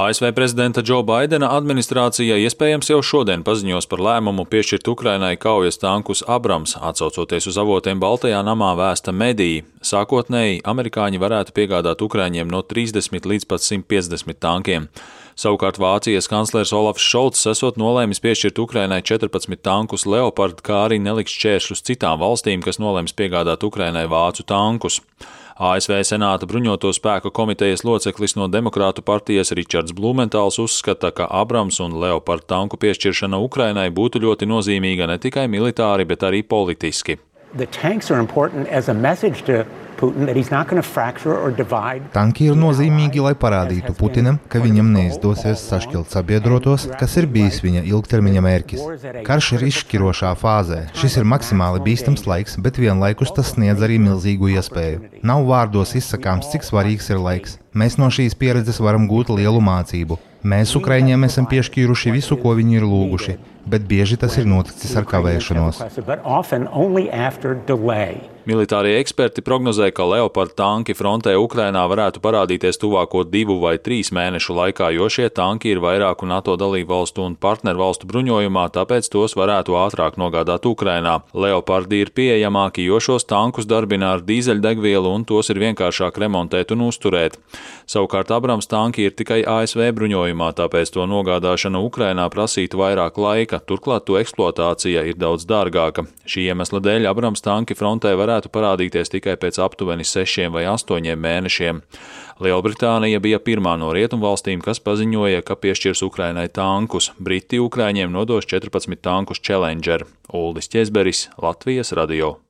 ASV prezidenta Džo Baidena administrācija iespējams jau šodien paziņos par lēmumu piešķirt Ukrainai kaujas tankus Abrams, atsaucoties uz avotiem Baltajā namā vēsta mediji. Sākotnēji amerikāņi varētu piegādāt Ukraiņiem no 30 līdz pat 150 tankiem. Savukārt Vācijas kanclers Olafs Šolts esot nolēmis piešķirt Ukrainai 14 tankus Leopard, kā arī neliks šķēršļus citām valstīm, kas nolēms piegādāt Ukrainai vācu tankus. ASV Senāta bruņoto spēku komitejas loceklis no Demokrātu partijas Ričards Blumentāls uzskata, ka Abrams un Leopard tanku piešķiršana Ukrainai būtu ļoti nozīmīga ne tikai militāri, bet arī politiski. The tanks are important as a message to Tanki ir nozīmīgi, lai parādītu Putinam, ka viņam neizdosies sašķelt sabiedrotos, kas ir bijis viņa ilgtermiņa mērķis. Karš ir izšķirošā fāzē. Šis ir maksimāli bīstams laiks, bet vienlaikus tas sniedz arī milzīgu iespēju. Nav vārdos izsakāms, cik svarīgs ir laiks. Mēs no šīs pieredzes varam gūt lielu mācību. Mēs Ukraiņiem esam piešķīruši visu, ko viņi ir lūguši, bet bieži tas ir noticis ar kavēšanos. Militārie eksperti prognozē, ka Leopard tanki frontē Ukrainā varētu parādīties tuvāko divu vai trīs mēnešu laikā, jo šie tanki ir vairāku NATO dalību valstu un partneru valstu bruņojumā, tāpēc tos varētu ātrāk nogādāt Ukrainā. Leopardi ir pieejamāki, jo šos tankus darbina ar dīzeļdegvielu un tos ir vienkāršāk remontēt un uzturēt. Savukārt Abrams tanki ir tikai ASV bruņojumā, tāpēc to nogādāšana Ukrainā prasītu vairāk laika, turklāt to eksploatācija ir daudz dārgāka. Šī iemesla dēļ Abrams tanki frontē varētu varētu parādīties tikai pēc aptuveni sešiem vai astoņiem mēnešiem. Lielbritānija bija pirmā no rietumvalstīm, kas paziņoja, ka piešķirs Ukrainai tankus. Briti Ukraiņiem nodos 14 tankus Challenger. Uldis Česberis, Latvijas radio.